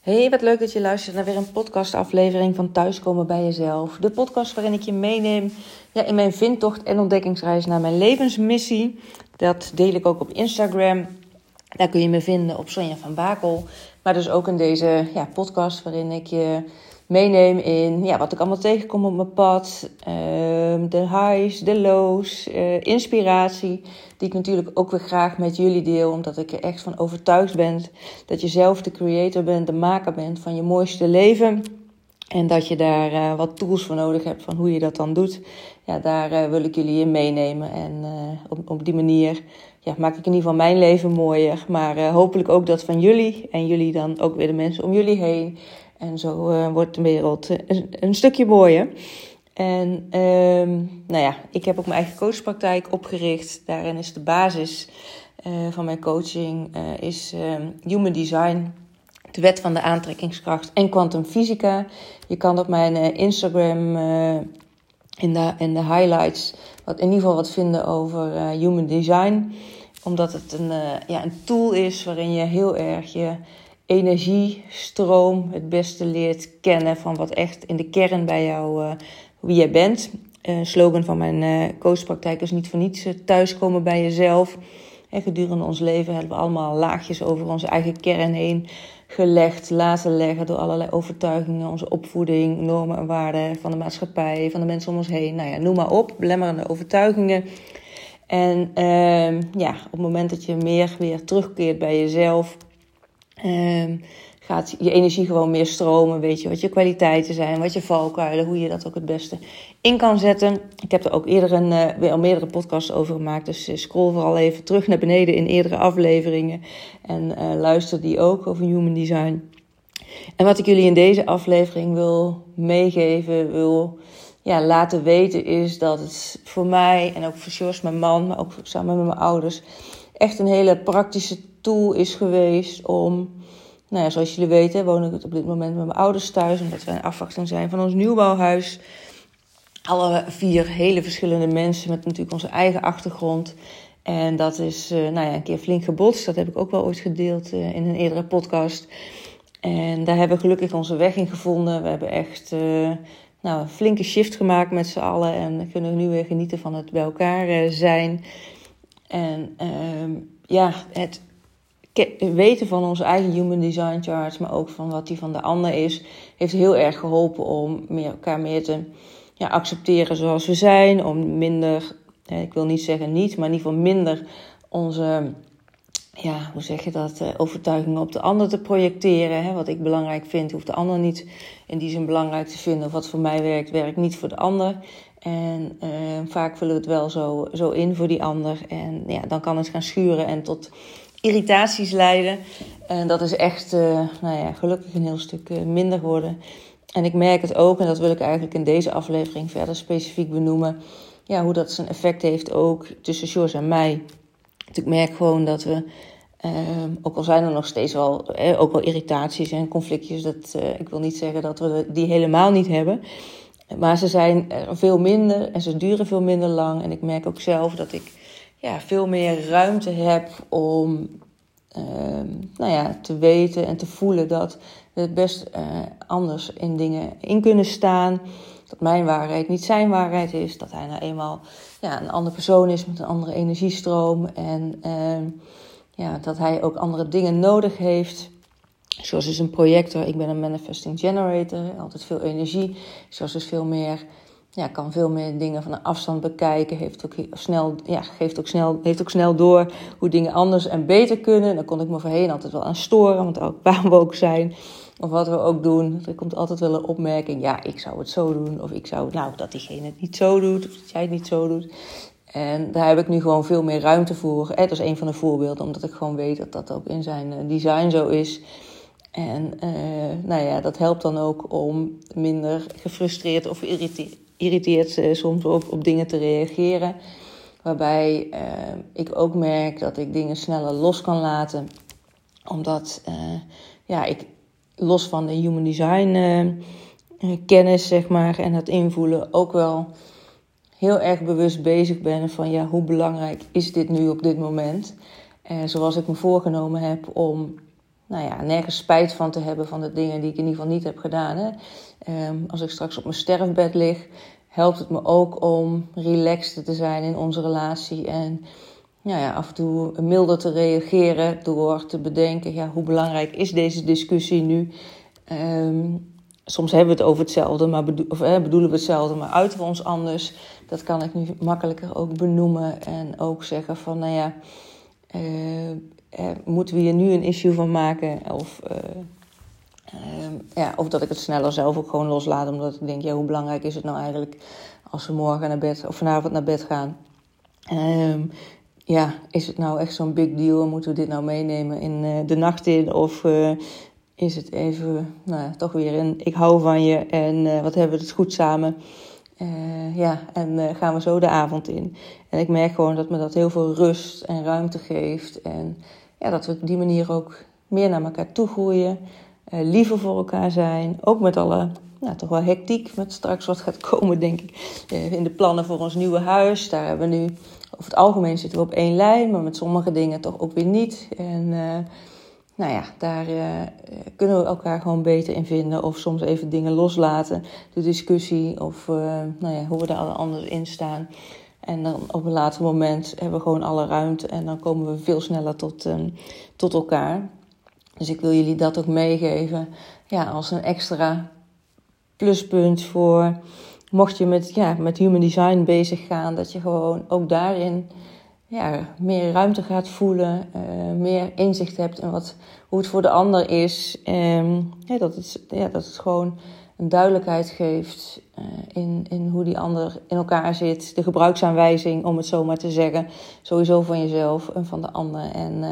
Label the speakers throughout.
Speaker 1: Hey, wat leuk dat je luistert naar weer een podcastaflevering van Thuiskomen bij Jezelf. De podcast waarin ik je meeneem ja, in mijn vindtocht en ontdekkingsreis naar mijn levensmissie. Dat deel ik ook op Instagram. Daar kun je me vinden op Sonja van Bakel. Maar dus ook in deze ja, podcast waarin ik je meeneem in ja, wat ik allemaal tegenkom op mijn pad. Ehm, de highs, de lows, uh, inspiratie. Die ik natuurlijk ook weer graag met jullie deel. Omdat ik er echt van overtuigd ben dat je zelf de creator bent, de maker bent van je mooiste leven. En dat je daar uh, wat tools voor nodig hebt van hoe je dat dan doet. Ja, daar uh, wil ik jullie in meenemen. En op, op die manier ja, maak ik in ieder geval mijn leven mooier. Maar hopelijk ook dat van jullie. En jullie dan ook weer de mensen om jullie heen. En zo uh, wordt de wereld eh, een, een stukje mooier. En um, nou ja, ik heb ook mijn eigen coachpraktijk opgericht. Daarin is de basis uh, van mijn coaching is, um, human design, de wet van de aantrekkingskracht en kwantumfysica. Je kan op mijn Instagram in, de, in de highlights wat, in ieder geval wat vinden over human design. Omdat het een, ja, een tool is waarin je heel erg je energiestroom het beste leert kennen van wat echt in de kern bij jou, uh, wie jij bent. Uh, slogan van mijn uh, coachpraktijk is niet voor niets thuiskomen bij jezelf. En gedurende ons leven hebben we allemaal laagjes over onze eigen kern heen gelegd, laten leggen door allerlei overtuigingen, onze opvoeding, normen en waarden van de maatschappij, van de mensen om ons heen. Nou ja, noem maar op, belemmerende overtuigingen. En ehm, ja, op het moment dat je meer weer terugkeert bij jezelf, Um, gaat je energie gewoon meer stromen. Weet je wat je kwaliteiten zijn, wat je valkuilen, hoe je dat ook het beste in kan zetten. Ik heb er ook eerder een, uh, weer al meerdere podcasts over gemaakt. Dus uh, scroll vooral even terug naar beneden in eerdere afleveringen. En uh, luister die ook over human design. En wat ik jullie in deze aflevering wil meegeven, wil ja, laten weten, is dat het voor mij en ook voor George, mijn man, maar ook samen met mijn ouders, echt een hele praktische tool is geweest om nou ja, zoals jullie weten woon ik op dit moment met mijn ouders thuis. Omdat wij een afwachting zijn van ons nieuwbouwhuis. Alle vier hele verschillende mensen met natuurlijk onze eigen achtergrond. En dat is uh, nou ja, een keer flink gebotst. Dat heb ik ook wel ooit gedeeld uh, in een eerdere podcast. En daar hebben we gelukkig onze weg in gevonden. We hebben echt uh, nou, een flinke shift gemaakt met z'n allen. En kunnen nu weer genieten van het bij elkaar zijn. En ehm, ja, het weten van onze eigen human design charts, maar ook van wat die van de ander is, heeft heel erg geholpen om meer, elkaar meer te ja, accepteren zoals we zijn. Om minder, ik wil niet zeggen niet, maar in ieder geval minder onze, ja, hoe zeg je dat, eh, overtuigingen op de ander te projecteren. Wat ik belangrijk vind, hoeft de ander niet in die zin belangrijk te vinden. Of wat voor mij werkt, werkt niet voor de ander. En uh, vaak vullen we het wel zo, zo in voor die ander. En ja, dan kan het gaan schuren en tot irritaties leiden. En dat is echt, uh, nou ja, gelukkig een heel stuk uh, minder worden. En ik merk het ook, en dat wil ik eigenlijk in deze aflevering verder specifiek benoemen. Ja, hoe dat zijn effect heeft ook tussen George en mij. Ik merk gewoon dat we, uh, ook al zijn er nog steeds wel, eh, ook wel irritaties en conflictjes. Dat, ik wil niet zeggen dat we die helemaal niet hebben. Maar ze zijn veel minder en ze duren veel minder lang. En ik merk ook zelf dat ik ja, veel meer ruimte heb om uh, nou ja, te weten en te voelen dat we het best uh, anders in dingen in kunnen staan. Dat mijn waarheid niet zijn waarheid is. Dat hij nou eenmaal ja, een andere persoon is met een andere energiestroom. En uh, ja, dat hij ook andere dingen nodig heeft. Zoals is een projector. Ik ben een manifesting generator. Altijd veel energie. Zoals is veel meer ja, kan veel meer dingen van een afstand bekijken. Heeft ook snel, ja, geeft ook snel, heeft ook snel door hoe dingen anders en beter kunnen. Daar kon ik me voorheen altijd wel aan storen, want ook waar we ook zijn. Of wat we ook doen. Er komt altijd wel een opmerking. Ja, ik zou het zo doen. Of ik zou, nou, dat diegene het niet zo doet. Of dat jij het niet zo doet. En daar heb ik nu gewoon veel meer ruimte voor. Dat is een van de voorbeelden, omdat ik gewoon weet dat dat ook in zijn eh, design zo is. En uh, nou ja, dat helpt dan ook om minder gefrustreerd of geïrriteerd irriteert ze soms op, op dingen te reageren. Waarbij uh, ik ook merk dat ik dingen sneller los kan laten. Omdat uh, ja, ik los van de human design kennis, zeg maar, en het invoelen ook wel heel erg bewust bezig ben van ja, hoe belangrijk is dit nu op dit moment. En zoals ik me voorgenomen heb om nou ja, nergens spijt van te hebben van de dingen die ik in ieder geval niet heb gedaan. Hè. Ehm, als ik straks op mijn sterfbed lig, helpt het me ook om relaxed te zijn in onze relatie. En nou ja, af en toe milder te reageren door te bedenken, ja, hoe belangrijk is deze discussie nu? Um, soms hebben we het over hetzelfde, maar of, bedoelen we hetzelfde, maar uiten we ons anders. Dat kan ik nu makkelijker ook benoemen en ook zeggen van, nou ja, uh, moeten we hier nu een issue van maken? Of, uh, ja, of dat ik het sneller zelf ook gewoon loslaat, omdat ik denk, ja, hoe belangrijk is het nou eigenlijk als we morgen naar bed of vanavond naar bed gaan? Um, ja, is het nou echt zo'n big deal? Moeten we dit nou meenemen in uh, de nacht in? Of is het even, nou ja, toch weer een ik hou van je en wat hebben we het goed samen? Ja, en gaan we zo de avond in. En ik merk gewoon dat me dat heel veel rust en ruimte geeft. En ja, dat we op die manier ook meer naar elkaar toe groeien. liever voor elkaar zijn. Ook met alle nou, toch wel hectiek met straks wat gaat komen, denk ik. in de plannen voor ons nieuwe huis. Daar hebben we nu over het algemeen zitten we op één lijn, maar met sommige dingen toch ook weer niet. En uh, nou ja, daar uh, kunnen we elkaar gewoon beter in vinden. Of soms even dingen loslaten. De discussie of uh, nou ja, hoe we daar anders in staan. En dan op een later moment hebben we gewoon alle ruimte en dan komen we veel sneller tot, um, tot elkaar. Dus ik wil jullie dat ook meegeven ja, als een extra pluspunt voor mocht je met, ja, met human design bezig gaan, dat je gewoon ook daarin ja, meer ruimte gaat voelen, uh, meer inzicht hebt in wat, hoe het voor de ander is. Um, ja, dat, het, ja, dat het gewoon een duidelijkheid geeft uh, in, in hoe die ander in elkaar zit. De gebruiksaanwijzing, om het zo maar te zeggen. Sowieso van jezelf en van de ander. En uh,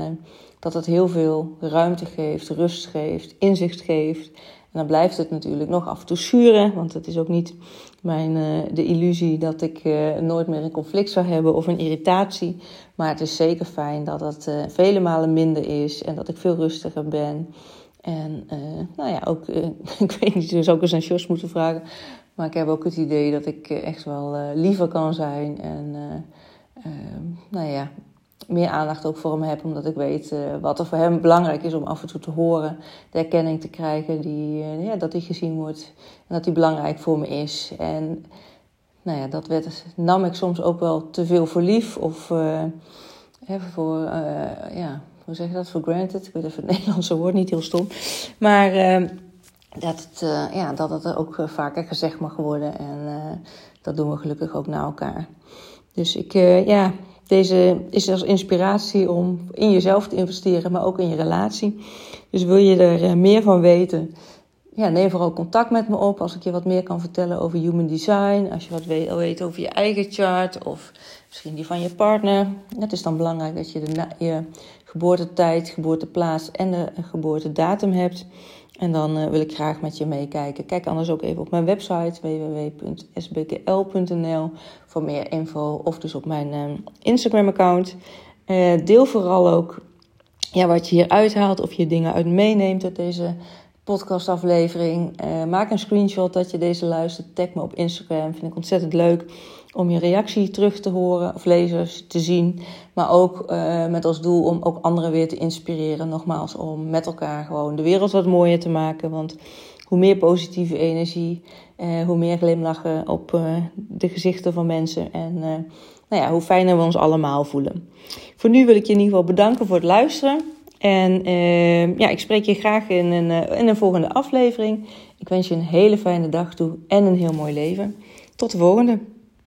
Speaker 1: dat het heel veel ruimte geeft, rust geeft, inzicht geeft. En dan blijft het natuurlijk nog af en toe schuren, want het is ook niet mijn, uh, de illusie dat ik uh, nooit meer een conflict zou hebben of een irritatie. Maar het is zeker fijn dat het uh, vele malen minder is en dat ik veel rustiger ben. En nou ja, ook, ik weet niet, dus ook eens aan Jos moeten vragen. Maar ik heb ook het idee dat ik echt wel liever kan zijn. En nou ja, meer aandacht ook voor hem heb, omdat ik weet uh, wat er voor hem belangrijk is om af en toe te horen, de erkenning te krijgen, die, uh, ja, dat hij gezien wordt en dat hij belangrijk voor me is. En nou ja, dat werd, nam ik soms ook wel te veel voor lief of uh, voor, ja, hoe zeg je dat, for granted. Ik weet even het Nederlandse woord, niet heel stom. Maar dat, het, ja, dat het ook vaker gezegd mag worden en dat doen we gelukkig ook naar elkaar. Dus ik, ja, deze is als inspiratie om in jezelf te investeren, maar ook in je relatie. Dus wil je er eh, meer van weten? Ja, neem vooral contact met me op als ik je wat meer kan vertellen over human design. Als je wat weet, weet over je eigen chart of misschien die van je partner. Het is dan belangrijk dat je de, je geboortetijd, geboorteplaats en de geboortedatum hebt. En dan uh, wil ik graag met je meekijken. Kijk anders ook even op mijn website www.sbkl.nl voor meer info. Of dus op mijn uh, Instagram-account. Uh, deel vooral ook ja, wat je hier uithaalt. Of je dingen uit meeneemt uit deze podcastaflevering. maak een screenshot dat je deze luistert. Tag me op Instagram. Vind ik ontzettend leuk om je reactie terug te horen of lezers te zien. Maar ook uh, met als doel om ook anderen weer te inspireren. Nogmaals, om met elkaar gewoon de wereld wat mooier te maken. Want hoe meer positieve energie, uh, hoe meer glimlachen op de gezichten van mensen. En nou ja, hoe fijner we ons allemaal voelen. Voor nu wil ik je in ieder geval bedanken voor het luisteren. En ja, ik spreek je graag in een, in een volgende aflevering. Ik wens je een hele fijne dag toe en een heel mooi leven. Tot de volgende.